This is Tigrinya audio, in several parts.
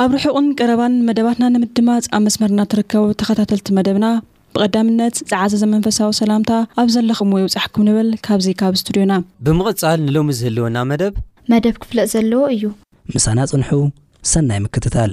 ኣብ ርሑቕን ቀረባን መደባትና ንምድማጽ ኣብ መስመርና ትርከቡ ተኸታተልቲ መደብና ብቐዳምነት ዝዓዘዘ መንፈሳዊ ሰላምታ ኣብ ዘለኹምዎ ይብጻሕኩም ንብል ካብዚ ካብ ስቱድዮና። ብምቕጻል ንሎሚ ዝህልወና መደብ። መደብ ክፍለጥ ዘለዎ እዩ። ምሳና ጽንሑ ሰናይ ምክትታል።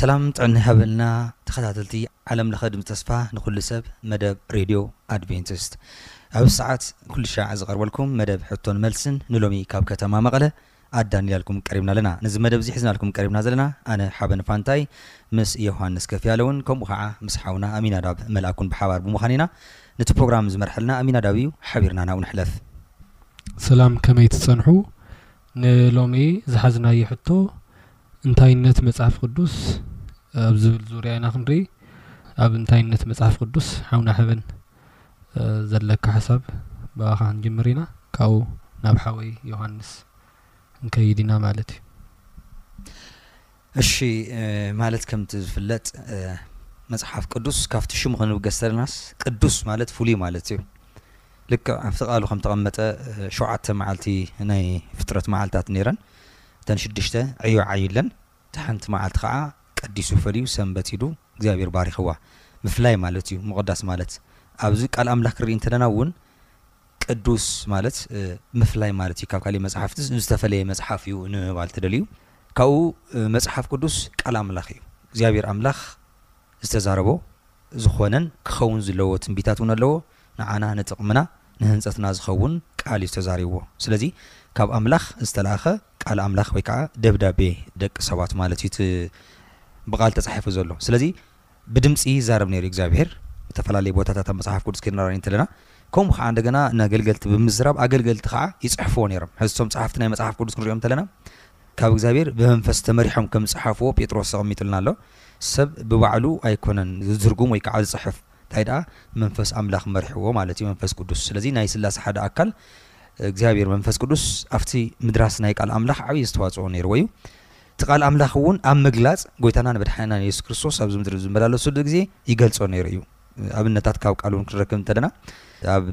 ሰላም ጥዕና ይሃበልና ተኸታተልቲ ዓለም ለኸ ድምፂ ተስፋ ንኹሉ ሰብ መደብ ሬድዮ ኣድቬንቲስት ኣብ ሰዓት ኩልሻዕ ዝቐርበልኩም መደብ ሕቶን መልስን ንሎሚ ካብ ከተማ መቐለ ኣዳን ኢላልኩም ቀሪብና ኣለና። ነዚ መደብ'ዚ ሒዝናልኩም ቀሪብና ዘለና ኣነ ሓበን ፋንታይ ምስ ዮውሃንስ ከፍያለውን ከምኡ ከኣ ምስ ሓውና ኣሚናዳብ መልኣኩን ብሓባር ብምዃን ኢና። ነቲ ፕሮግራም ዝመርሐልና ኣሚናዳብ እዩ። ሓቢርና ናብኡ ንሕለፍ። ሰላም ከመይ ትጸንሑ ንሎሚ ዝሓዝናዮ ሕቶ እንታይነት መጽሓፍ ቅዱስ ኣብ ዝብል ዙርያ ኢና ክንርኢ ኣብ እንታይነት መጽሓፍ ቅዱስ ሓውና ሐበን ዘለካ ሓሳብ ብኣኻ ክንጅምር ኢና ካብኡ ናብ ሓወይ ዮሃንስ ክንከይድ ኢና ማለት እዩ። እሺ ማለት ከምቲ ዝፍለጥ መጽሓፍ ቅዱስ ካብቲ ሽሙ ክንብገስ ተለናስ ቅዱስ ማለት ፍሉይ ማለት እዩ። ልክዕ ኣብቲ ቃሉ ከም ተቐመጠ ሸውዓተ መዓልቲ ናይ ፍጥረት መዓልታት ነይረን። እተን ሽዱሽተ ዕዮ ዓዩ ኣለን። እታ ሓንቲ መዓልቲ ኸዓ ቀዲሱ ፈልዩ ሰንበት ኢሉ እግዚኣብሔር ባሪኽዋ ምፍላይ ማለት እዩ ምቕዳስ ማለት ኣብዚ ቃል ኣምላኽ ክንርኢ እንተለና እውን ቅዱስ ማለት ምፍላይ ማለት እዩ ካብ ካሊእ መፅሓፍቲ ዝተፈለየ መፅሓፍ እዩ ንምባል ተደልዩ ካብኡ መፅሓፍ ቅዱስ ቃል ኣምላኽ እዩ እግዚኣብሔር ኣምላኽ ዝተዛረቦ ዝኾነን ክኸውን ዝለዎ ትንቢታት እውን ኣለዎ ንዓና ንጥቕምና ንህንፀትና ዝኸውን ቃል እዩ ዝተዛሪዎ ስለዚ ካብ ኣምላኽ ዝተላእኸ ቃል ኣምላኽ ወይ ከኣ ደብዳቤ ደቂ ሰባት ማለት እዩ እቲ ብቓል ተጻሒፉ ዘሎ። ስለዚ ብድምጺ ይዛረብ ነይሩ እግዚኣብሄር። እተፈላለየ ቦታታት ኣብ መጽሓፍ ቅዱስ ኬድና ንርኢ እንተለና ከምኡ ኸኣ እንደገና ንኣገልገልቲ ብምዝራብ ኣገልገልቲ ኸኣ ይጽሕፍዎ ነይሮም። ሕዚ እቶም ጸሓፍቲ ናይ መጽሓፍ ቅዱስ ክንርእዮም እንተለና ካብ እግዚኣብሄር ብመንፈስ ተመሪሖም ከም ዝጸሓፍዎ ጴጥሮስ ኣቐሚጡልና ኣሎ። ሰብ ብባዕሉ ኣይኮነን ዝትርጉም ወይ ከኣ ዝጽሕፍ። እንታይ ደኣ መንፈስ ኣምላኽ መሪሕዎ ማለት እዩ መንፈስ ቅዱስ ስለዚ ናይ ስላሴ ሓደ ኣካል እግዚኣብሔር መንፈስ ቅዱስ ኣብቲ ምድራስ ናይ ቃል ኣምላኽ ዓብዪ ዝተዋጽኦ ነይርዎ እዩ እቲ ቃል ኣምላኽ እውን ኣብ ምግላጽ ጎይታናን መድሓኒናን የሱስ ክርስቶስ ኣብዚ ምድሪ ዝመላለሰሉ ግዜ ይገልጾ ነይሩ እዩ ኣብነታት ካብ ቃል እውን ክንረክብ እንተለና ኣብ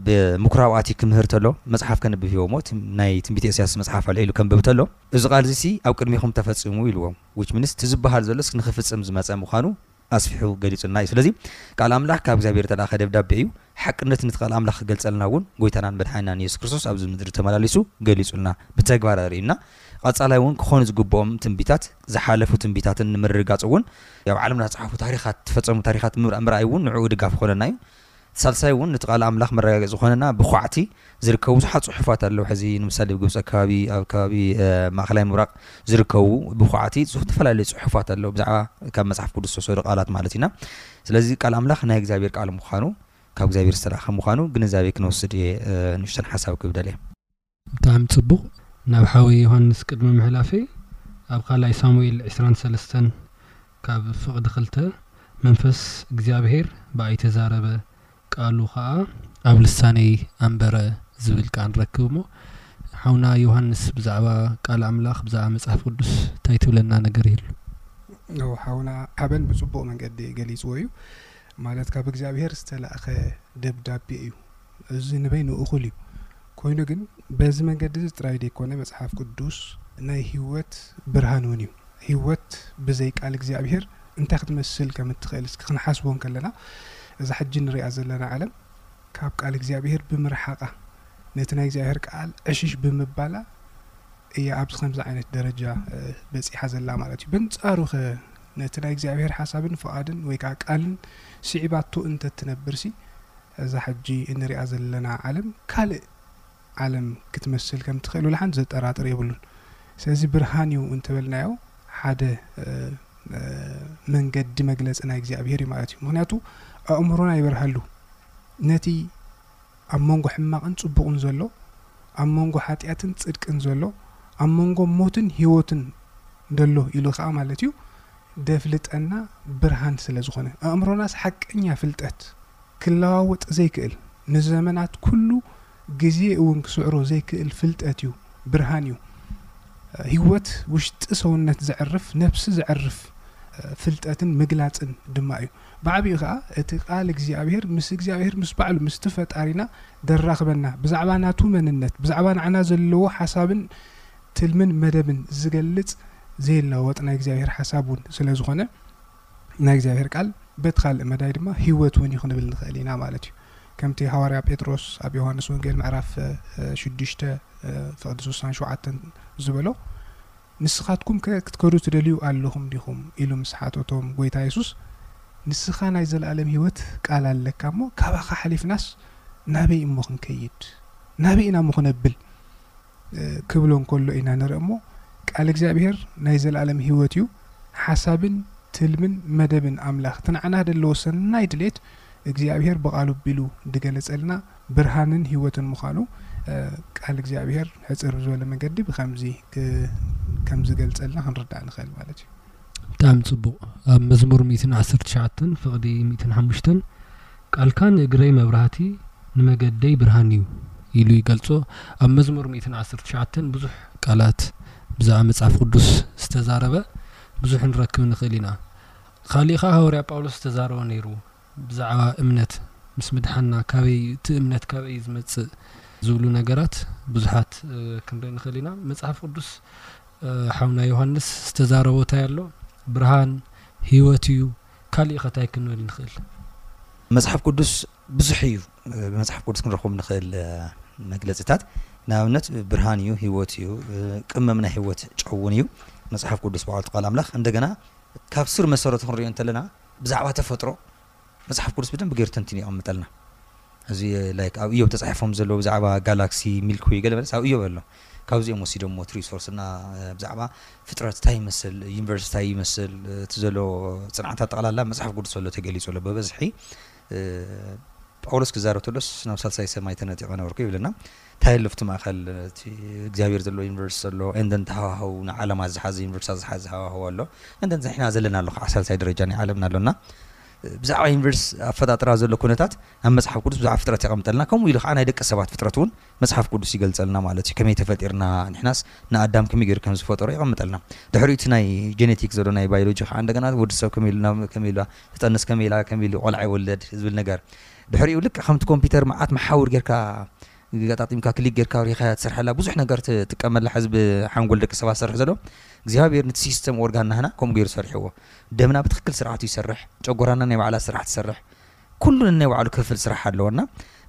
ምኩራብ ኣትዩ ክምህር ተሎ መጽሓፍ ከንብብ ሂቦ እሞ ናይ ትንቢት ኤስያስ መጽሓፍ ኣልዒሉ ከንብብ ተሎ እዚ ቃል እዚ ኣብ ቅድሚኹም ተፈጺሙ ኢልዎም ዊች ሚንስ እቲ ዝበሃል ዘሎስ ንኽፍጽም ዝመጸ ምዃኑ ኣስፊሑ ገሊጹልና እዩ ስለዚ ቃል ኣምላኽ ካብ እግዚኣብሔር እተላከ ደብዳቤ እዩ ሓቅነት ነቲ ቃል ኣምላኽ ክገልጸልና እውን ጎይታናን መድሓኒናን የሱስ ክርስቶስ ኣብዚ ምድሪ ተመላሊሱ ገሊጹልና ብተግባር ኣርእዩና ቐጻላይ እውን ክኾኑ ዝግብኦም ትንቢታት ዝሓለፉ ትንቢታትን ንምርግጋጽ እውን ኣብ ዓለምና ዝጸሓፉ ታሪኻት ዝፈጸሙ ታሪኻት ምርኣይ እውን ንዕኡ ድጋፍ ይኾነና እዩ ሳልሳይ እውን ነቲ ቃል ኣምላኽ መረጋገጺ ዝኾነና ብኳዕቲ ዝርከቡ ብዙሓት ጽሑፋት ኣለዉ። ሕዚ ንምሳሌ ኣብ ግብጺ ኣከባቢ ኣብ ከባቢ ማእከላይ ምብራቕ ዝርከቡ ብኳዕቲ ዝተፈላለዩ ጽሑፋት ኣለዉ ብዛዕባ ካብ መጽሓፍ ቅዱስ ዝተወሰዱ ቃላት ማለት ኢና። ስለዚ ቃል ኣምላኽ ናይ እግዚኣብሔር ቃል ምዃኑ ካብ እግዚኣብሔር ዝተላእከ ምዃኑ ግንዛቤ ክንወስድ እየ ንእሽተን ሓሳብ ክብደል እየ። ብጣዕሚ ጽቡቅ ናብ ሓወይ ዮሃንስ ቅድሚ ምሕላፈይ ኣብ ካልኣይ ሳሙኤል ዕስራን ሰለስተን ካብ ፍቅዲ ክልተ መንፈስ እግዚኣብሄር ብኣይ ተዛረበ ቃሉ ከኣ ኣብ ልሳነይ ኣንበረ ዝብል ከኣ ንረክብ እሞ ሓውና ዮሃንስ ብዛዕባ ቃል ኣምላኽ ብዛዕባ መጽሓፍ ቅዱስ ታይ ትብለና ነገር ይህሉ። እው ሓውና ሓበን ብጽቡቅ መንገዲ ገሊጽዎ እዩ ማለት ካብ እግዚኣብሄር ዝተላእከ ደብዳቤ እዩ እዚ ንበይኑ እኩል እዩ ኰይኑ ግን፣ በዚ መንገዲ እዚ ጥራይ ዘይኰነ፣ መጽሓፍ ቅዱስ ናይ ህይወት ብርሃን እውን እዩ። ህይወት ብዘይ ቃል እግዚኣብሄር እንታይ ክትመስል ከም እትኽእል እስኪ ኽንሓስቦ እንከለና፣ እዛ ሕጂ እንርእያ ዘለና ዓለም ካብ ቃል እግዚኣብሄር ብምርሓቓ፣ ነቲ ናይ እግዚኣብሄር ቃል ዕሽሽ ብምባላ እያ ኣብዚ ኸምዚ ዓይነት ደረጃ በጺሓ ዘላ ማለት እዩ። በንጻሩኸ ነቲ ናይ እግዚኣብሄር ሓሳብን ፍቓድን ወይ ከኣ ቃልን ስዒባቶ እንተ እትነብርሲ እዛ ሕጂ እንሪኣ ዘለና ዓለም ካልእ ዓለም ክትመስል ከም ትኽእል ወላሓንቲ ዘጠራጥር የብሉን። ስለዚ ብርሃን እዩ እንተበልናዮ ሓደ መንገዲ መግለጺ ናይ እግዚኣብሄር እዩ ማለት እዩ። ምኽንያቱ ኣእምሮና ይበርሃሉ ነቲ ኣብ መንጎ ሕማቕን ጽቡቕን ዘሎ፣ ኣብ መንጎ ሓጢኣትን ጽድቅን ዘሎ፣ ኣብ መንጎ ሞትን ህይወትን ደሎ ኢሉ ከኣ ማለት እዩ ደፍልጠና ብርሃን ስለ ዝኾነ ኣእምሮናስ ሓቀኛ ፍልጠት ክለዋወጥ ዘይክእል፣ ንዘመናት ኩሉ ግዜ እውን ክስዕሮ ዘይክእል ፍልጠት እዩ፣ ብርሃን እዩ። ህይወት ውሽጢ ሰውነት ዘዕርፍ፣ ነፍሲ ዘዕርፍ ፍልጠትን ምግላጽን ድማ እዩ። ብዓቢኡ ከኣ እቲ ቃል እግዚኣብሔር ምስ እግዚኣብሔር ምስ ባዕሉ ምስቲ ፈጣሪና ደራኽበና፣ ብዛዕባ ናቱ መንነት፣ ብዛዕባ ንዓና ዘለዎ ሓሳብን ትልምን መደብን ዝገልጽ ዘይለዋወጥ ናይ እግዚኣብሔር ሓሳብ እውን ስለዝኾነ፣ ናይ እግዚኣብሔር ቃል በቲ ካልእ መዳይ ድማ ሕይወት እውን እዩ ክንብል ንኽእል ኢና ማለት እዩ። ከምቲ ሓዋርያ ጴጥሮስ ኣብ ዮሐንስ ወንጌል ምዕራፍ ሽዱሽተ ፍቕዲ ስሳን ሸውዓተን ዝበሎ ንስኻትኩም ከ ክትከዱ ትደልዩ ኣለኹም ዲኹም ኢሉ ምስ ሓተቶም ጐይታ የሱስ ንስኻ ናይ ዘለኣለም ሕይወት ቃል ኣለካ እሞ ካባኻ ሓሊፍናስ ናበይ እሞ ክንከይድ ናበይ ኢና እሞ ክነብል ክብሎ እንከሎ ኢና ንርኢ እሞ ቃል እግዚኣብሔር ናይ ዘለዓለም ሕይወት እዩ ሓሳብን ትልምን መደብን ኣምላኽ እቲ ንዓና ደለዎ ሰናይ ድሌት እግዚኣብሔር ብቃሉ ኣቢሉ ድገለጸልና ብርሃንን ሕይወትን ምዃኑ ቃል እግዚኣብሔር ሕጽር ብዝበለ መንገዲ ብከምዚ ከም ዝገልጸልና ክንርዳእ ንኽእል ማለት እዩ። ብጣዕሚ ጽቡቅ ኣብ መዝሙር ሚእትን ዓሰርተ ትሽዓተን ፍቅዲ ሚእትን ሓሙሽተን ቃልካ ንእግረይ መብራህቲ ንመገደይ ብርሃን እዩ ኢሉ ይገልጾ ኣብ መዝሙር ሚእትን ዓሰርተ ትሽዓተን ብዙሕ ቃላት ብዛዕባ መጽሓፍ ቅዱስ ዝተዛረበ ብዙሕ ንረክብ ንክእል ኢና ካሊእ ከኣ ሃወርያ ጳውሎስ ዝተዛረቦ ነይሩ ብዛዕባ እምነት ምስ ምድሓንና ካበይ እቲ እምነት ካበይ እዩ ዝመጽእ ዝብሉ ነገራት ብዙሓት ክንርኢ ንኽእል ኢና። መጽሓፍ ቅዱስ ሓውና ዮሃንስ ዝተዛረቦ እንታይ ኣሎ? ብርሃን ህይወት እዩ ካሊእኸ ታይ ክንብል ንኽእል? መጽሓፍ ቅዱስ ብዙሕ እዩ ብመጽሓፍ ቅዱስ ክንረኽቦም ንኽእል መግለጺታት ንኣብነት ብርሃን እዩ ህይወት እዩ ቅመም ናይ ህይወት ጨውን እዩ መጽሓፍ ቅዱስ በዓልቲ ቃል ኣምላኽ እንደገና ካብ ሱር መሰረቱ ክንሪኦ እንተለና ብዛዕባ ተፈጥሮ መጽሓፍ ቅዱስ ብደንቢ ገይሩ ተንቲኑ የቐምጠልና። እዚ ላይክ ኣብ እዮብ ተጻሒፎም ዘለዉ ብዛዕባ ጋላክሲ ሚልክ ዌይ ገለ መለስ ኣብ እዮብ ኣሎ ካብዚኦም ወሲዶሞ እቲ ሪሶርስ እና ብዛዕባ ፍጥረት እንታይ ይመስል ዩኒቨርስ እንታይ ይመስል እቲ ዘሎ ጽንዓታት ጠቕላላ መጽሓፍ ቅዱስ ዘሎ ተገሊጹ ኣሎ ብበዝሒ ጳውሎስ ክዛረብ ተሎስ ናብ ሳልሳይ ሰማይ ተነጢቐ ነበርኩ ይብለና ታይ ኣሎ ኣብቲ ማእከል እቲ እግዚኣብሔር ዘለዎ ዩኒቨርስ ዘሎ and then እቲ ሃዋህው ንዓለማት ዝሓዘ ዩኒቨርስታት ዝሓዘ ሃዋህው ኣሎ and then ንሕና ዘለናሉ ክዓ ሳልሳይ ደረጃ ናይ ዓለምና ኣሎና ብዛዕባ ዩኒቨርስ ኣፈጣጥራ ዘሎ ኩነታት ኣብ መጽሓፍ ቅዱስ ብዛዕባ ፍጥረት የቐምጠልና ከምኡ ኢሉ ክዓ ናይ ደቂ ሰባት ፍጥረት እውን መጽሓፍ ቅዱስ ይገልጸልና ማለት እዩ ከመይ ተፈጢርና ንሕናስ ንኣዳም ከመይ ገይሩ ከም ዝፈጠሮ የቐምጠልና ድሕሪኡ እቲ ናይ ጀነቲክ ዘሎ ናይ ባዮሎጂ ክዓ እንደገና ወዲ ሰብ ከመይ ኢሉ ናብ ከመይ ኢሉ ትጠንስ ከመይ ኢላ ከመይ ኢሉ ቆልዓ ይወልድ ዝብል ነገር ድሕሪኡ ልክዕ ከምቲ ኮምፒተር መዓት መሓውር ጌርካ ገጣጢምካ ክሊክ ጌርካ ኣውሪኻያ ትሰርሐላ ብዙሕ ነገር ትጥቀመላ ሕዚ ብሓንጎል ደቂ ሰባት ዝሰርሕ ዘሎ እግዚኣብሔር ንቲ ሲስተም ኦርጋን ናህና ከምኡ ገይሩ ሰሪሕዎ ደምና ብትክክል ስርዓቱ ይሰርሕ ጨጎራና ናይ ባዕላ ስራሕ ትሰርሕ ኩሉ ነናይ ባዕሉ ክፍል ስራሕ ኣለዎ እና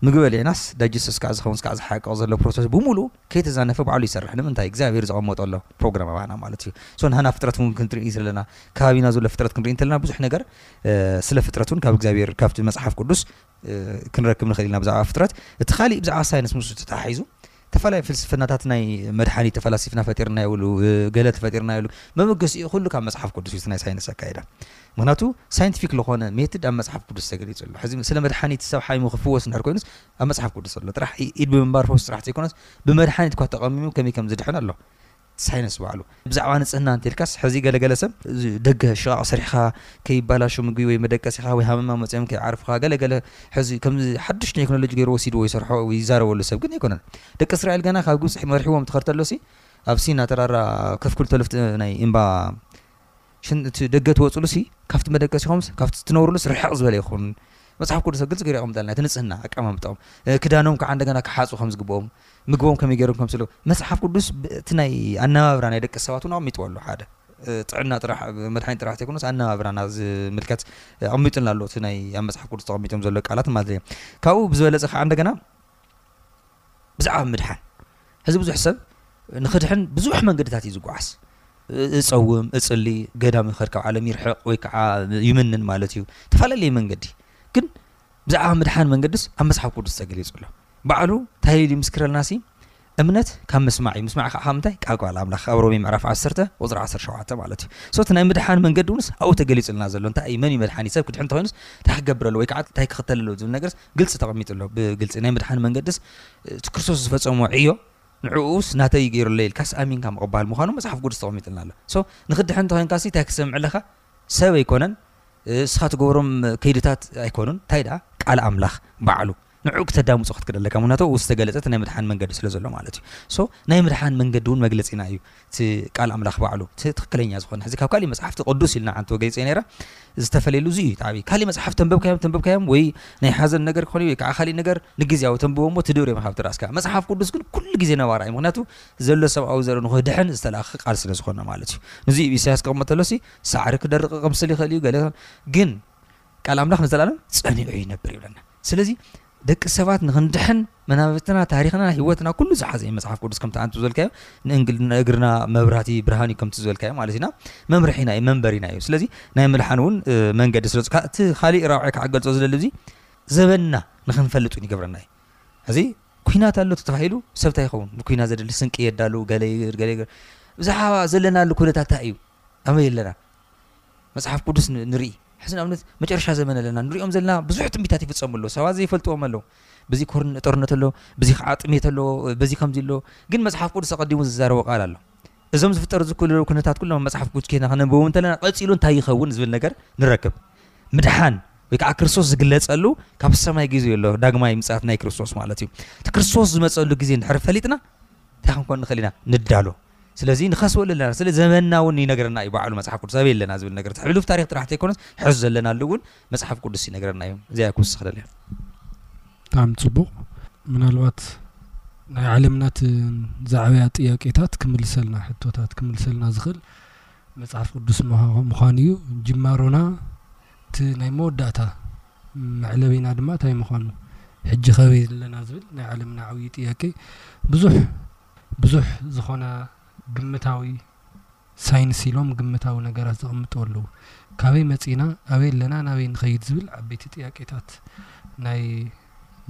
ምግቢ በሊዕናስ ዳይጀስት እስካዕ ዝኸውን እስካዕ ዝሓቅቕ ዘሎ ፕሮሰስ ብሙሉ ከይተዛነፈ ባዕሉ ይሰርሕ ንምንታይ እግዚኣብሔር ዘቀመጦ ኣሎ ፕሮግራም ኣባና ማለት እዩ so ንህና ፍጥረት እውን ክንርኢ ዘለና ከባቢና ዘሎ ፍጥረት ክንርኢ እንተለና ብዙሕ ነገር ስለ ፍጥረት እውን ካብ እግዚኣብሔር ካብቲ መጽሓፍ ቅዱስ ክንረክብ ንኽእል ኢና ብዛዕባ ፍጥረት እቲ ካሊእ ብዛዕባ ሳይንስ ምስ ተተሓሒዙ ተፈላለዩ ፍልስፍናታት ናይ መድሓኒት ተፈላሲፍና ፈጢርና ይብሉ ገለ ተፈጢርና ይብሉ መበገሲኡ ኩሉ ካብ መጽሓፍ ቅዱስ እዩ ናይ ሳይንስ ኣካይዳ ምክንያቱ ሳይንቲፊክ ዝኾነ ሜትድ ኣብ መጽሓፍ ቅዱስ ተገሊጹ ኣሎ ሕዚ ስለ መድሓኒት ሰብ ሓይሙ ክፍወስ እንድሕር ኮይኑስ ኣብ መጽሓፍ ቅዱስ ዘሎ ጥራሕ ኢድ ብምንባር ፈውሲ ጥራሕ ዘይኮነስ ብመድሓኒት እኳ ተቐሚሙ ከመይ ከም ዝድሕን ኣሎ ሳይነስ ባዕሉ ብዛዕባ ንጽህና እንተልካስ ሕዚ ገለገለ ሰብ ደገ ሽቓቕ ሰሪሕኻ ከይባላሹ ምግቢ ወይ መደቀሲኻ ወይ ሃመማ መጽኦም ከይዓርፍኻ ገለገለ ሕዚ ከም ሓድሽ ቴክኖሎጂ ገይሩ ወሲድዎ ይሰርሖ ይዛረበሉ ሰብ ግን ኣይኮነን ደቂ እስራኤል ገና ካብ ግብጺ መሪሕዎም ትኸርተሎሲ ኣብ ሲና ተራራ ከፍክል ተልፍቲ ናይ እምባ ሽን እቲ ደገ ትወጽሉ ሲ ካብቲ መደቀሲኹምስ ካብቲ ትነብሩሉስ ርሕቅ ዝበለ ይኹን መጽሓፍ ቅዱሰ ግልጺ ገሩ የቀምጠልና እቲ ንጽህና ኣቀማምጠኦም ክዳኖም ክዓ እንደገና ክሓጹ ከም ዝግብኦም ምግቦም ከመይ ገሮም ከም ዝብልዑ መጽሓፍ ቅዱስ እቲ ናይ ኣነባብራ ናይ ደቂ ሰባት ውን ኣቅሚጥዎ ኣሎ ሓደ ጥዕና ጥራሕ መድሓኒት ጥራሕ ዘይኮነስ ኣነባብራና ዝምልከት ኣቅሚጥልና ኣሎ እቲ ናይ ኣብ መጽሓፍ ቅዱስ ተቀሚጦም ዘሎ ቃላት ማለት ካብኡ ብዝበለጸ ክዓ እንደገና ብዛዕባ ምድሓን ሕዚ ብዙሕ ሰብ ንክድሕን ብዙሕ መንገድታት እዩ ዝጓዓስ እፀውም እፅሊ ገዳም ይኸድ ካብ ዓለም ይርሕቕ ወይ ከዓ ይምንን ማለት እዩ ተፈላለየ መንገዲ ግን ብዛዕባ ምድሓን መንገድስ ኣብ መፅሓፍ ቅዱስ ተገሊፁ ኣሎ ባዕሉ እንታይ ኢሉ ይምስክረልና ሲ እምነት ካብ ምስማዕ እዩ ምስማዕ ከዓ ምንታይ ካብ ቃል ኣምላኽ ኣብ ሮሜ ምዕራፍ 1 ቁፅሪ 17 ማለት እዩ ሶቲ ናይ ምድሓን መንገዲ ውንስ ኣብኡ ተገሊፁልና ዘሎ እንታይ እዩ መን እዩ መድሓኒ ሰብ ክድሕን ተኮይኑስ እንታይ ክገብረሉ ወይ ከዓ እንታይ ክኽተለሉ ዝብል ነገርስ ግልጺ ተቐሚጡ ኣሎ ብግልጺ ናይ ምድሓን መንገድስ እቲ ክርስቶስ ዝፈጸሞ ዕዮ ንዕኡስ ናተይ ገይሩለይ ኢልካስ ኣሚንካ ምቕባል ምዃኑ መጽሓፍ ቅዱስ ተቐሚጥልና ኣሎ ሶ ንኽድሕን እንተኾይንካ ሲ እንታይ ክትሰምዕ ኣለካ ሰብ ኣይኮነን እስኻ ትገብሮም ከይድታት ኣይኮኑን እንታይ ደኣ ቃል ኣምላኽ ባዕሉ ንዕኡ ክተዳምፁ ክትክእል ኣለካ ምክንያቱ ዝተገለፀት ናይ ምድሓን መንገዲ ስለ ዘሎ ማለት እዩ ሶ ናይ ምድሓን መንገዲ እውን መግለፂና እዩ እቲ ቃል ኣምላኽ ባዕሉ እቲ ትኽክለኛ ዝኾነ ሕዚ ካብ ካሊእ መጽሓፍቲ ቅዱስ ኢልና ሓንቲ ወገይጸ ነይረ ዝተፈለየሉ እዚ እዩ ተዓብይ ካሊእ መጽሓፍ ተንበብካዮም ተንበብካዮም ወይ ናይ ሓዘን ነገር ክኾነ ወይ ከዓ ካሊእ ነገር ንግዜያዊ ተንብቦ እሞ ትድብር እዮም ካብቲ ራእስካ መጽሓፍ ቅዱስ ግን ኩሉ ግዜ ነባራ እዩ ምክንያቱ ዘሎ ሰብኣዊ ዘርኢ ንክድሕን ዝተላእኸ ቃል ስለ ዝኾነ ማለት እዩ ንዚ እዩ ኢሳያስ ክቕመጥ ተሎሲ ሳዕሪ ክደርቕ ቅምስል ይኽእል እዩ ገለ ግን ቃል ኣምላኽ ንዘለኣለም ጸኒዑ ይነብር ይብለና ስለዚ ደቂ ሰባት ንኽንድሕን መናብብትና ታሪኽና ሂወትና ኩሉ ዝሓዘ እዩ መጽሓፍ ቅዱስ ከምቲ ኣንቲ ዝበልካዮ ንእግርና መብራህቲ ብርሃን እዩ ከምቲ ዝበልካዮ ማለት እዩና መምርሒና እዩ መንበሪና እዩ ስለዚ ናይ ምድሓን እውን መንገዲ ስለ እቲ ካሊእ ራብዐ ከዓ ገልጾ ዝደሊ እዚ ዘበንና ንኽንፈልጥ እውን ይገብረና እዩ እዚ ኩናት ኣሎ ተባሂሉ ሰብ እንታይ ይኸውን ንኩናት ዘድሊ ስንቂ የዳሉ ገለ ገለ ብዛዕባ ዘለናሉ ኩነታት እንታይ እዩ ኣበይ ኣለና መጽሓፍ ቅዱስ ንርኢ ሕዚ ንኣብነት መጨረሻ ዘመን ኣለና ንሪኦም ዘለና ብዙሕ ትንቢታት ይፍጸሙ ኣሎ ሰባት ዘይፈልጥዎም ኣለዉ ብዚ ኮርን ጦርነት ኣሎ ብዚ ከዓ ጥሜት ኣሎ በዚ ከምዚ ኣሎ ግን መጽሓፍ ቅዱስ ኣቐዲሙ ዝዛረቦ ቃል ኣሎ እዞም ዝፍጠሩ ዝክእሉ ኩነታት ኩሎም መጽሓፍ ቅዱስ ኬና ከነንብቦ እንተለና ቀጺሉ እንታይ ይኸውን ዝብል ነገር ንረክብ ምድሓን ወይ ከዓ ክርስቶስ ዝግለጸሉ ካብ ሰማይ ግዜ ኣሎ ዳግማይ ምጽኣት ናይ ክርስቶስ ማለት እዩ እቲ ክርስቶስ ዝመጸሉ ግዜ እንድሕር ፈሊጥና እንታይ ክንኮን ንኽእል ኢና ንዳሎ ስለዚ ንኸስበሉ ኣለና ስለ ዘመንና እውን ይነግረና እዩ ባዕሉ መጽሓፍ ቅዱስ ኣበይ ኣለና ዝብል ነገር እቲ ሕሉፍ ታሪኽ ጥራሕ ዘይኮነስ ሕዚ ዘለናሉ እውን መጽሓፍ ቅዱስ ይነግረና እዩ እዚኣ ክውስኽ ደልያ ብጣዕሚ ጽቡቕ ምናልባት ናይ ዓለምና ዛዕበያ ጥያቄታት ክምልሰልና ሕቶታት ክምልሰልና ዝኽእል መጽሓፍ ቅዱስ ምዃኑ እዩ ጅማሮና እቲ ናይ መወዳእታ መዕለቢና ድማ እንታይ ምዃኑ ሕጂ ኸበይ ኣለና ዝብል ናይ ዓለምና ዓብዪ ጥያቄ ብዙሕ ብዙሕ ዝኾነ ግምታዊ ሳይንስ ኢሎም ግምታዊ ነገራት ዘቕምጡ ኣለዉ። ካበይ መጺእና፣ ኣበይ ኣለና፣ ናበይ ንኸይድ ዝብል ዓበይቲ ጥያቄታት ናይ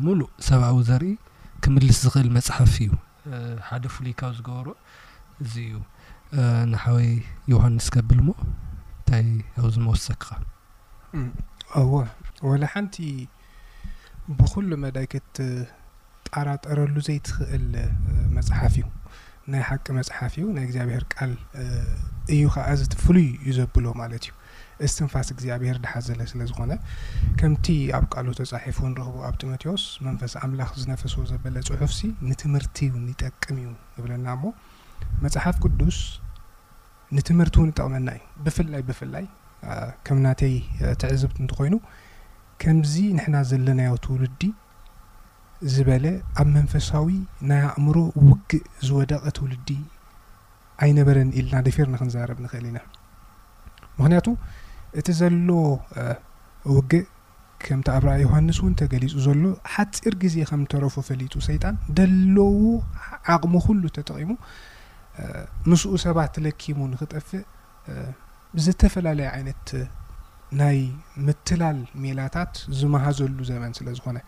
ምሉእ ሰብኣዊ ዘርኢ ክምልስ ዝኽእል መጽሓፍ እዩ። ሓደ ፍሉይ ካብ ዝገበሮ እዚ እዩ። ንሓወይ ዮሃንስ ከብል እሞ እንታይ ኣብዚ ምወሰክካ። እወ ወላ ሓንቲ ብኹሉ መዳይ ክትጣራጠረሉ ዘይትኽእል መጽሓፍ እዩ። ናይ ሓቂ መጽሓፍ እዩ ናይ እግዚኣብሔር ቃል እዩ ከኣ እዚ እቲ ፍሉይ እዩ ዘብሎ ማለት እዩ እስትንፋስ እግዚኣብሔር ድሓዘለ ስለ ዝኾነ ከምቲ ኣብ ቃሉ ተጻሒፉ ንረኽቦ ኣብ ጢሞቴዎስ መንፈስ ኣምላኽ ዝነፈሶ ዘበለ ጽሑፍሲ ንትምህርቲ እውን ይጠቅም እዩ እብለና እሞ መጽሓፍ ቅዱስ ንትምህርቲ ውን ይጠቕመና እዩ ብፍላይ ብፍላይ ከም ናተይ ትዕዝብት እንተኾይኑ ከምዚ ንሕና ዘለናዮ ትውልዲ ዝበለ ኣብ መንፈሳዊ ናይ ኣእምሮ ውግእ ዝወደቐ ትውልዲ ኣይነበረን ኢልና ደፊርና ክንዛረብ ንኽእል ኢና ምኽንያቱ እቲ ዘሎ ውግእ ከምቲ ኣብ ራእይ ዮሃንስ እውን ተገሊጹ ዘሎ ሓጺር ግዜ ከም እተረፎ ፈሊጡ ሰይጣን ደለዉ ዓቕሙ ኩሉ ተጠቒሙ ምስኡ ሰባት ለኪሙ ንኽጠፍእ ዝተፈላለየ ዓይነት ናይ ምትላል ሜላታት ዝመሃዘሉ ዘመን ስለ ዝኾነ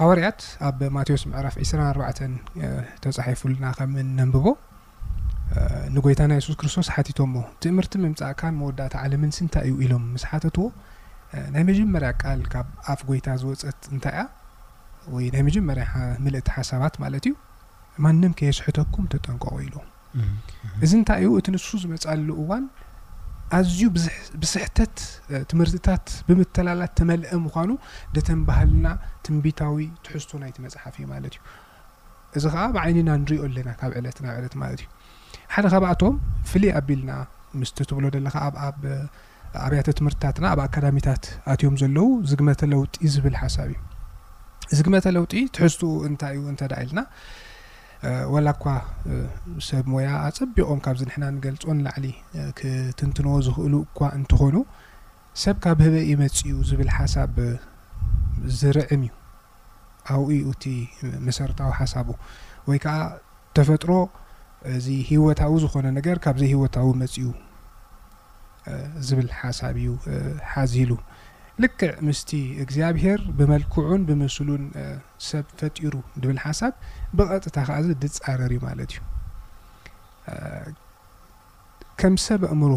ሃዋርያት ኣብ ማቴዎስ ምዕራፍ ዕስራን ኣርባዕተን ተጻሒፉልና ከም እነንብቦ ንጐይታና የሱስ ክርስቶስ ሓቲቶሞ፣ ትእምርቲ ምምጻእካን መወዳእታ ዓለምንሲ እንታይ እዩ? ኢሎም ምስ ሓተትዎ፣ ናይ መጀመርያ ቃል ካብ ኣፍ ጐይታ ዝወጸት እንታይ እያ? ወይ ናይ መጀመርያ ምልእቲ ሓሳባት ማለት እዩ፣ ማንም ከየስሕተኩም ተጠንቀቑ ኢሎም። እዚ እንታይ እዩ? እቲ ንሱ ዝመጻሉ እዋን ኣዝዩ ብስሕተት ትምህርትታት ብምተላላት ተመልአ ምዃኑ ደተንብሃልና ትንቢታዊ ትሕዝቶ ናይቲ መጽሓፍ እዩ ማለት እዩ። እዚ ከኣ ኣብ ዓይንና ንሪኦ ኣለና ካብ ዕለት ናብ ዕለት ማለት እዩ። ሓደ ካብኣቶም ፍልይ ኣቢልና ምስቲ ትብሎ ዘለኻ ኣብ ኣብ ኣብያተ ትምህርትታትና ኣብ ኣካዳሚታት ኣትዮም ዘለዉ ዝግመተ ለውጢ ዝብል ሓሳብ እዩ። ዝግመተ ለውጢ ትሕዝትኡ እንታይ እዩ እንተ ደኣ ኢልና ወላ እኳ ሰብ ሞያ ኣጸቢቖም ካብዚ ንሕና ንገልጾ ንላዕሊ ክትንትንዎ ዝኽእሉ እኳ እንተኾኑ ሰብ ካብ ህበ እዩ መጺኡ ዝብል ሓሳብ ዝርዕም እዩ። ኣብኡ እዩ እቲ መሰረታዊ ሓሳቡ። ወይ ከኣ ተፈጥሮ እዚ ህይወታዊ ዝኾነ ነገር ካብ ዘይህይወታዊ መጺኡ ዝብል ሓሳብ እዩ ሓዚሉ። ልክዕ ምስቲ እግዚኣብሄር ብመልክዑን ብምስሉን ሰብ ፈጢሩ ዝብል ሓሳብ ብቐጥታ ከኣ ዝጻረር እዩ ማለት እዩ። ከም ሰብ ኣእምሮ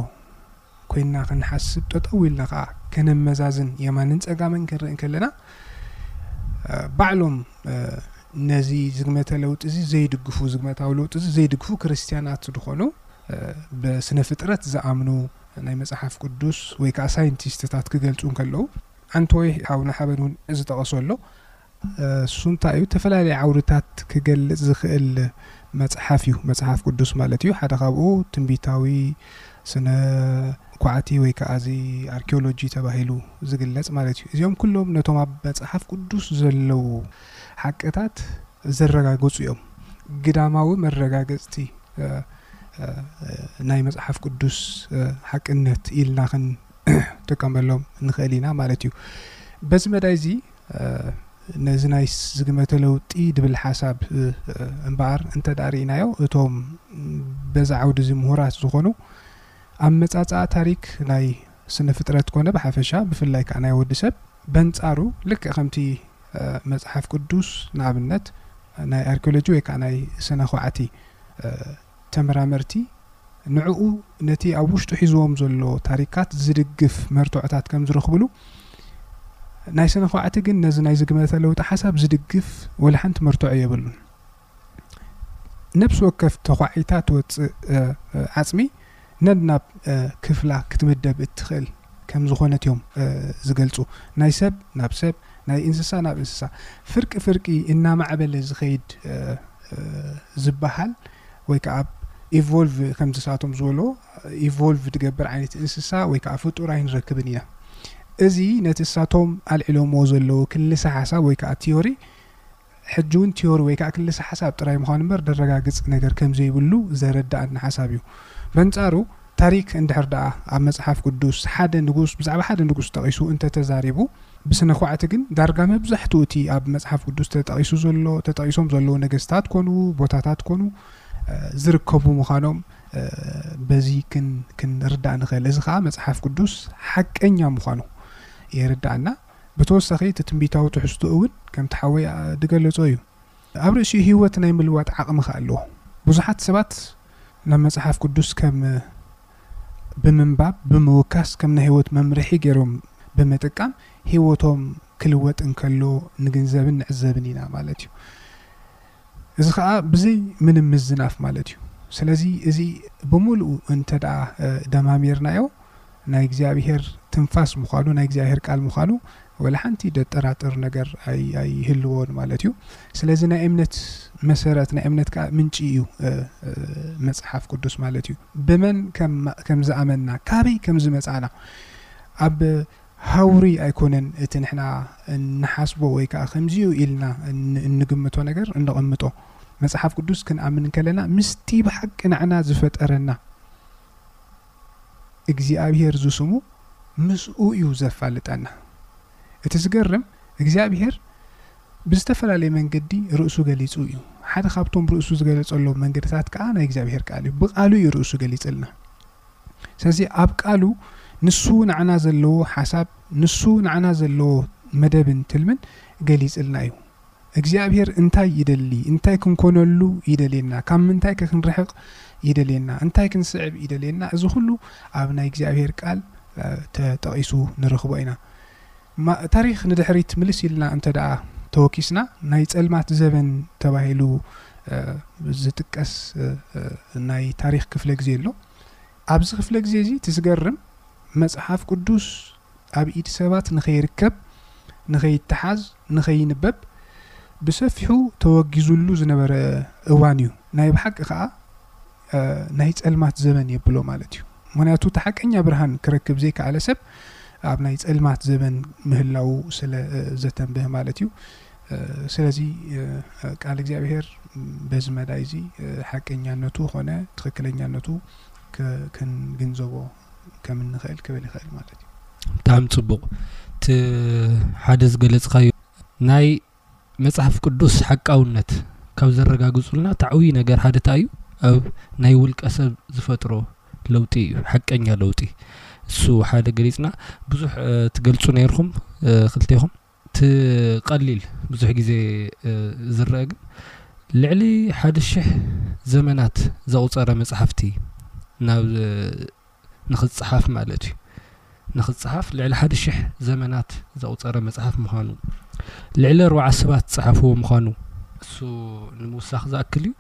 ኮይንና ክንሓስብ ጠጠው ኢልና ከኣ ከነመዛዝን የማንን ጸጋምን ክንርኢ ከለና ባዕሎም ነዚ ዝግመተ ለውጢዚ ዘይድግፉ ዝግመታዊ ለውጢዚ ዘይድግፉ ክርስትያናት ዝኾኑ ብስነ ፍጥረት ዝኣምኑ ናይ መጽሓፍ ቅዱስ ወይ ከኣ ሳይንቲስትታት ክገልጹ እንከለዉ ኣንቶይ ሃውናሃበን እውን ዝጠቐሶ ኣሎ ሱንታ እዩ። እተፈላለየ ዓውድታት ኪገልጽ ዚኽእል መጽሓፍ እዩ፣ መጽሓፍ ቅዱስ ማለት እዩ። ሓደ ኻብኡ ትንቢታዊ ስነ፣ ኳዕቲ ወይ ከኣ እዚ ኣርኪዮሎጂ ተባሂሉ ዚግለጽ ማለት እዩ። እዚኦም ኩሎም ነቶም ኣብ መጽሓፍ ቅዱስ ዘለዉ ሓቅታት ዘረጋግጹ እዮም። ግዳማዊ መረጋገጽቲ ናይ መጽሓፍ ቅዱስ ሓቅነት ኢልና ኽንጥቀመሎም ንኽእል ኢና ማለት እዩ። በዚ መዳይ እዚ ነዚ ናይ ዝግመተ ለውጢ ድብል ሓሳብ እምበኣር እንተድኣ ርኢናዮ እቶም በዚ ዓውዲ እዚ ምሁራት ዝኾኑ ኣመጻጽኣ ታሪክ ናይ ስነ ፍጥረት ኮነ ብሓፈሻ ብፍላይ ከኣ ናይ ወዲ ሰብ በንጻሩ ልክዕ ከምቲ መጽሓፍ ቅዱስ ንኣብነት ናይ ኣርኪዮሎጂ ወይ ከኣ ናይ ስነ ዃዕቲ ተመራመርቲ ንዕኡ ነቲ ኣብ ውሽጡ ሒዝዎም ዘሎ ታሪካት ዝድግፍ መርትዖታት ከም ዝረኽብሉ ናይ ስነ ኳዕቲ ግን ነዚ ናይ ዝግመተ ለውጢ ሓሳብ ዝድግፍ ወላ ሓንቲ መርትዖ የብሉን። ነብሲ ወከፍ ተኳዒታ ትወጽእ ዓጽሚ፣ ነናብ ክፍላ ክትምደብ እትኽእል ከም ዝኾነት እዮም ዝገልጹ። ናይ ሰብ ናብ ሰብ፣ ናይ እንስሳ ናብ እንስሳ ፍርቂ ፍርቂ እናማዕበለ ዝኸይድ ዝበሃል ወይ ከኣ ኣብ ኢቮልቭ ከምዚ እሳቶም ዝበልዎ ኢቮልቭ ዝገብር ዓይነት እንስሳ ወይ ከኣ ፍጡር ኣይንረክብን ኢና። እዚ ነቲ እሳቶም ኣልዒሎምዎ ዘለዉ ክልሰ ሓሳብ ወይ ከኣ ቲዮሪ ሕጂ ውን ትዮሪ ወይ ከኣ ክልሰ ሓሳብ ጥራይ ምዃኑ እምበር ደረጋግጽ ነገር ከም ዘይብሉ ዘረድኣና ሓሳብ እዩ። በንጻሩ ታሪክ እንድሕር ደኣ ኣብ መጽሓፍ ቅዱስ ሓደ ንጉስ ብዛዕባ ሓደ ንጉስ ጠቂሱ እንተ ተዛሪቡ ብስነ ኳዕቲ ግን ዳርጋ መብዛሕትኡ እቲ ኣብ መጽሓፍ ቅዱስ ተጠቂሱ ዘሎ ተጠቂሶም ዘለዉ ነገስታት ኮኑ ቦታታት ኮኑ ዝርከቡ ምዃኖም በዚ ክንርዳእ ንኽእል። እዚ ከኣ መጽሓፍ ቅዱስ ሓቀኛ ምዃኑ የረድኣና። ብተወሳኺ እቲ ትንቢታዊ ትሕዝቶኡ እውን ከምቲ ሓወይ ድገለጾ እዩ ኣብ ርእሲኡ ህይወት ናይ ምልዋጥ ዓቕሚ ከኣ ኣለዎ። ብዙሓት ሰባት ናብ መጽሓፍ ቅዱስ ከም ብምንባብ ብምውካስ ከም ናይ ህይወት መምርሒ ገይሮም ብምጥቃም ህይወቶም ክልወጥ እንከሎ ንግንዘብን ንዕዘብን ኢና ማለት እዩ። እዚ ከኣ ብዘይ ምንም ምዝናፍ ማለት እዩ። ስለዚ እዚ ብምልኡ እንተድኣ ደማሚርናዮ ናይ እግዚኣብሄር ትንፋስ ምዃኑ ናይ እግዚኣብሄር ቃል ምዃኑ ወላ ሓንቲ ደጠራጥር ነገር ኣይህልዎን ማለት እዩ። ስለዚ ናይ እምነት መሰረት ናይ እምነት ከኣ ምንጪ እዩ መጽሓፍ ቅዱስ ማለት እዩ። ብመን ከም ዝኣመንና ካበይ ከም ዝመጻእና ኣብ ሃውሪ ኣይኮነን እቲ ንሕና እንሓስቦ ወይ ከኣ ከምዚ'ዩ ኢልና እንግምቶ ነገር እነቐምጦ። መጽሓፍ ቅዱስ ክንኣምን እንከለና ምስቲ ብሓቂ ንዓና ዝፈጠረና እግዚኣብሄር ዝስሙ ምስኡ'ዩ ዘፋልጠና። እቲ ዝገርም እግዚኣብሄር ብዝተፈላለየ መንገዲ ርእሱ ገሊጹ እዩ። ሓደ ካብቶም ርእሱ ዝገለጸሎም መንገድታት ከኣ ናይ እግዚኣብሄር ቃል እዩ። ብቃሉ'ዩ ርእሱ ገሊጽልና። ስለዚ ኣብ ቃሉ ንሱ ንዓና ዘለዎ ሓሳብ ንሱ ንዓና ዘለዎ መደብን ትልምን ገሊጽልና እዩ። እግዚኣብሄር እንታይ ይደሊ እንታይ ክንኮነሉ ይደልየና ካብ ምንታይከ ክንርሕቅ ይደልየና እንታይ ክንስዕብ ይደልየና እዚ ኩሉ ኣብ ናይ እግዚኣብሄር ቃል ተጠቂሱ ንረኽቦ ኢና። ታሪኽ ንድሕሪት ምልስ ኢልና እንተድኣ ተወኪስና ናይ ጸልማት ዘበን ተባሂሉ ዝጥቀስ ናይ ታሪኽ ክፍለ ግዜ ኣሎ። ኣብዚ ክፍለ ግዜ እዚ እቲ ዝገርም መጽሓፍ ቅዱስ ኣብ ኢድ ሰባት ንኸይርከብ፣ ንኸይተሓዝ፣ ንኸይንበብ ብሰፊሑ ተወጊዙሉ ዝነበረ እዋን እዩ። ናይ ብሓቂ ከኣ ናይ ጸልማት ዘበን የብሎ ማለት እዩ። ምክንያቱ እቲ ሓቀኛ ብርሃን ክረክብ ዘይከኣለ ሰብ ኣብ ናይ ጸልማት ዘበን ምህላዉ ስለ ዘተንብህ ማለት እዩ። ስለዚ ቃል እግዚኣብሄር በዚ መዳይ እዚ ሓቀኛነቱ ኮነ ትኽክለኛነቱ ክንግንዘቦ ከም እንኽእል ክብል ይኽእል ማለት እዩ። ብጣዕሚ ጽቡቕ እቲ ሓደ ዝገለጽካዮ ናይ መጽሓፍ ቅዱስ ሓቃውነት ካብ ዘረጋግጹልና እቲ ዓብዪ ነገር ሓደ እንታይ እዩ? ኣብ ናይ ውልቀ ሰብ ዝፈጥሮ ለውጢ እዩ፣ ሓቀኛ ለውጢ። እሱ ሓደ ገሊጽና፣ ብዙሕ ትገልጹ ነይርኩም ክልቴኹም። እቲ ቀሊል ብዙሕ ግዜ ዝረኣ ግን ልዕሊ ሓደ ሽሕ ዘመናት ዘቑጸረ መጽሓፍቲ ናብ ንኽጽሓፍ ማለት እዩ። ንኽጽሓፍ ልዕሊ ሓደ ሽሕ ዘመናት ዘቑጸረ መጽሓፍ ምዃኑ፣ ልዕሊ ኣርብዓ ሰባት ዝጸሓፍዎ ምዃኑ፣ ንሱ ንምውሳኽ ዝኣክል እዩ።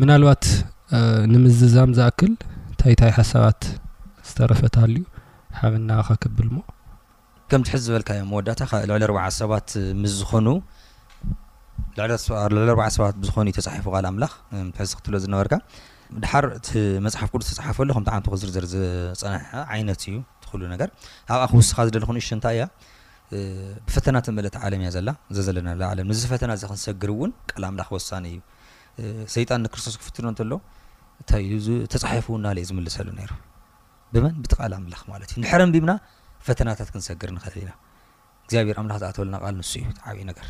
ምናልባት ንምዝዛም ዝኣክል ታይታይ ሓሳባት ዝተረፈ ተሃልዩ ሓበን ናባኻ ከብል'ሞ። ከምቲ ሕዚ ዝበልካዮ መወዳእታ ካብ ልዕሊ ኣርብዓ ሰባት ምስ ዝኾኑ ልዕሊ ኣርብዓ ሰባት ብዝኾኑ እዩ ተጻሒፉ ቃል ኣምላኽ ሕዚ ክትብሎ ዝነበርካ ድሓር እቲ መጽሓፍ ቅዱስ ተጻሓፈሉ ከምቲ ዓንቱ ክዝርዝር ዝጸንሐ ዓይነት እዩ እቲ ኩሉ ነገር ኣብኣ ክውስኻ ዝደልኹ ንእሽቶ እንታይ እያ ብፈተና ተመለቲ ዓለም እያ ዘላ ዘዘለናላ ዓለም ንዚ ፈተና እዚ ክንሰግር እውን ቃል ኣምላኽ ወሳኒ እዩ ሰይጣን ንክርስቶስ ክፍትኖ እንተሎ እንታይ እዩ ተፃሒፉ እናለ እዩ ዝምልሰሉ ነይሩ ብመን ብቲ ቃል ኣምላኽ ማለት እዩ ንሕረ እምቢብና ፈተናታት ክንሰግር ንኽእል ኢና። እግዚኣብሄር ኣምላኽ ዝኣተወልና ቃል ንሱ እዩ እቲ ዓብዪ ነገር።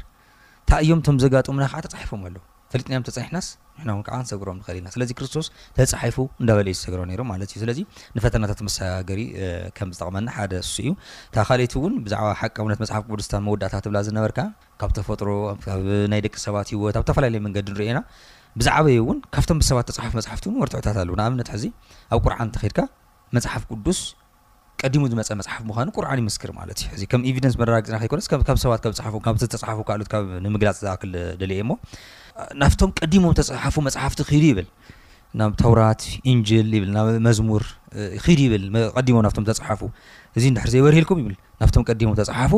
ታይ እዮም እቶም ዘጋጥሙና ከዓ ተፃሒፎም ኣለው። ፈሊጥናዮም ተፀኒሕናስ ንሕና እውን ከዓ ክንሰግሮም ንኽእል ኢና። ስለዚ ክርስቶስ ተፃሒፉ እንዳበለ እዩ ዝሰግሮ ነይሩ ማለት እዩ። ስለዚ ንፈተናታት መሰጋገሪ ከም ዝጠቕመና ሓደ እሱ እዩ። እታ ካልኣይቲ እውን ብዛዕባ ሓቃውነት መፅሓፍ ቅዱስ እታ መወዳእታ ትብላ ዝነበርካ ካብ ተፈጥሮ ካብ ናይ ደቂ ሰባት ህይወት ኣብ ተፈላለየ መንገዲ ንሪኦ ኢና። ብዝዓበየ እውን ካብቶም ብሰባት ተፃሓፉ መፅሓፍቲ እውን ወርትዕታት ኣለው። ንኣብነት ሕዚ ኣብ ቁርዓን እንተኺድካ መፅሓፍ ቅዱስ ቀዲሙ ዝመጸ መጽሓፍ ምዃኑ ቁርዓን ይምስክር ማለት እዩ። እዚ ከም ኤቪደንስ መረጋገጺ ጥራሕ ዘይኮነስ ከም ካብ ሰባት ካብ ዝጸሓፉ ካብ ዝተጻሓፉ ካልኦት ካብ ንምግላጽ ዝኣክል ደልየ እሞ ናብቶም ቀዲሞም ተጻሓፉ መጽሓፍቲ ኪዱ ይብል ናብ ተውራት ኢንጅል ይብል ናብ መዝሙር ኪዱ ይብል ቀዲሞም ናብቶም ተጻሓፉ እዚ እንድሕር ዘይበርሂልኩም ይብል ናብቶም ቀዲሞም ተጻሓፉ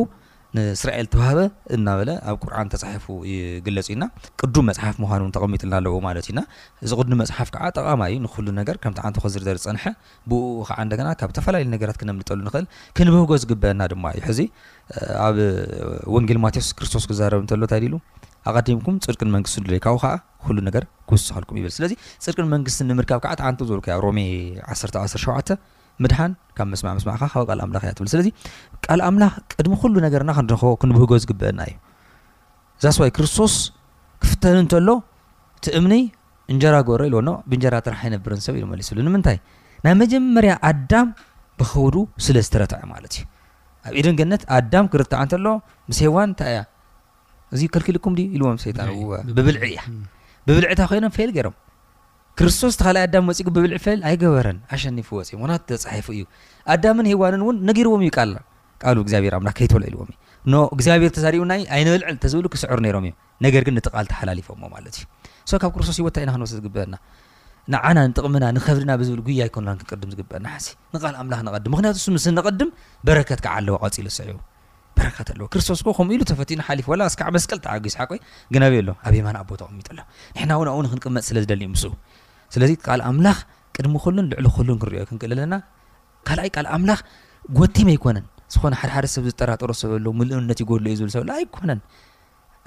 ንእስራኤል ተዋህበ እናበለ ኣብ ቁርዓን ተጻሒፉ ይግለጽ እዩና ቅዱም መጽሓፍ ምዃኑ ተቐሚጥልና ኣለዎ ማለት እዩና እዚ ቅዱም መጽሓፍ ከዓ ጠቓማ እዩ ንኩሉ ነገር ከምቲ ዓንቱ ከዝርዘር ዝጸንሐ ብኡኡ ኸዓ እንደገና ካብ ተፈላለዩ ነገራት ክነምልጠሉ ንኽእል፣ ክንብህጎ ዝግበእና ድማ እዩ። ሕዚ ኣብ ወንጌል ማቴዎስ ክርስቶስ ክዛረብ እንተሎ እንታይ ኢሉ? ኣቐዲምኩም ጽድቅን መንግስትን ድለዩ ካብኡ ኸዓ ኩሉ ነገር ክውስኸልኩም ይብል። ስለዚ ጽድቅን መንግስትን ንምርካብ ከዓ እቲ ዓንተ ዝበልኩ እያ ሮሜ ዓሰርተ ዓሰርተ ሸውዓተ ምድሓን ካብ ምስማዕ ምስማዕ ከዓ ካብ ቃል ኣምላኽ እያ ትብል። ስለዚ ቃል ኣምላኽ ቅድሚ ኩሉ ነገርና ክንረኽቦ ክንብህጎ ዝግበእና እዩ። ዛስዋይ ክርስቶስ ክፍተን እንተሎ እቲ እምኒ እንጀራ ግበሮ ኢልዎ ኖእ ብእንጀራ ጥራሕ ኣይነብርን ሰብ ኢሉ መሊስሉ ንምንታይ ናይ መጀመርያ ኣዳም ብኸብዱ ስለ ዝተረትዐ ማለት እዩ ኣብ ኤደን ገነት ኣዳም ክርትዕ እንተሎ ምስ ሄዋን እንታይ እያ እዚ ከልኪልኩም ድዩ ኢልዎም ሰይጣን ብብልዒ እያ ብብልዕታ ኮይኖም ፌል ገይሮም ክርስቶስ እቲ ካልኣይ ኣዳም መፂጉ ብብልዒ ፌል ኣይገበረን ኣሸኒፉ ወፂ ምክንያቱ ተፃሒፉ እዩ ኣዳምን ሄዋንን እውን ነጊርዎም እዩ ቃል ቃሉ እግዚኣብሔር ኣምላክ ከይትበልዑ ኢልዎም እዩ ኖ እግዚኣብሔር ተዛሪቡና እዩ ኣይንበልዕል ተዝብሉ ክስዕሩ ነይሮም እዮም ነገር ግን ነቲ ቃል ተሓላሊፎሞ ማለት እዩ ሶ ካብ ክርስቶስ ህይወት እንታይ ኢና ክንወስድ ዝግበአና ንዓና ንጥቕምና ንኸብድና ብዝብል ጉያ ኣይኮንናን ክንቅድም ዝግበአና ሓሲ ንቃል ኣምላኽ ንቐድም ምክንያቱ እሱ ምስ ንቐድም በረከት ከዓ ኣለዎ ቀፂሉ ሰዩ በረከት ኣለዎ ክርስቶስ እኮ ከምኡ ኢሉ ተፈቲኑ ሓሊፉ ወላ እስካዕ መስቀል ተዓጊሱ ሓቆይ ግን ኣበይ ኣሎ ኣብ የማን ኣቦ ተቐሚጡ ኣሎ ንሕና እውን ኣብኡ ንክንቅመጥ ስለ ዝደሊ እዩ ምስኡ ስለዚ ቃል ኣምላኽ ቅድሚ ኩሉን ልዕሊ ኩሉን ክንሪኦ ክንክእል ኣለና ካልኣይ ቃል ኣምላኽ ጎቲም ኣይኮነን ዝኾነ ሓደሓደ ሰብ ዝጠራጠሮ ሰብ ኣሎ ምልእነት ይጎድሎ እዩ ዝብል ሰብ ኣይኮነን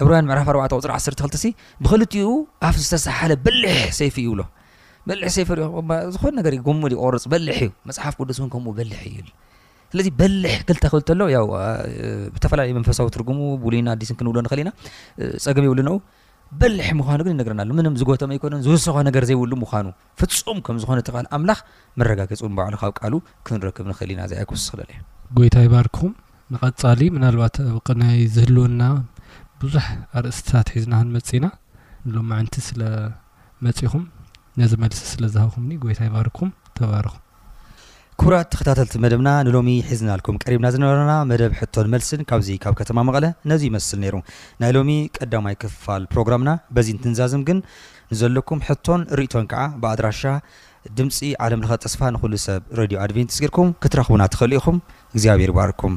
ዕብራውያን ምዕራፍ ኣርባዕተ ቁፅሪ ዓሰርተ ክልተ ሲ ብክልቲኡ ኣፍ ዝተሰሓለ በሊሕ ሰይፊ እዩ ይብሎ በሊሕ ሰይፊ ዝኾነ ነገር እዩ ጎሙል ይቆርፅ በሊሕ እዩ መፅሓፍ ቅዱስ እውን ከምኡ በሊሕ እዩ ስለዚ በልሕ ክልተ ክብል ተሎ ያው ብተፈላለዩ መንፈሳዊ ትርጉሙ ብሉይና ኣዲስን ክንብሎ ንኽእል ኢና ፀገም የብሉ ነው በልሕ ምዃኑ ግን ይነግረና ኣሎ ምንም ዝጎተመ ኣይኮነን ዝውስኾ ነገር ዘይብሉ ምዃኑ ፍጹም ከም ዝኾነ እቲ ቃል ኣምላኽ መረጋገጺ ውን ባዕሉ ካብ ቃሉ ክንረክብ ንኽእል ኢና ዛያኮስ ዝኽለለይ። ጎይታ ይባርክኹም ንቀጻሊ ምናልባት ኣብ ቅንያይ ዝህልወና ብዙሕ ኣርእስትታት ሒዝና ክንመጽእ ኢና ሎምዕንቲ ስለ መጺኹም ነዚ መልሲ ስለ ዝሃብኹምኒ ጎይታ ይባርክኩም ተባረኹ። ክቡራት ተኸታተልቲ መደብና ንሎሚ ሒዝናልኩም ቀሪብና ዝነበርና መደብ ሕቶን መልስን ካብዚ ካብ ከተማ መቐለ ነዚ ይመስል ነይሩ። ናይ ሎሚ ቀዳማይ ክፋል ፕሮግራምና በዚ እንትንዛዝም ግን ንዘለኩም ሕቶን ርኢቶን ከዓ ብኣድራሻ ድምፂ ዓለም ለኸ ተስፋ ንኹሉ ሰብ ሬድዮ ኣድቬንቲስ ጌርኩም ክትረኽቡና ትኽእሉ ኢኹም። እግዚኣብሔር ይባርኩም።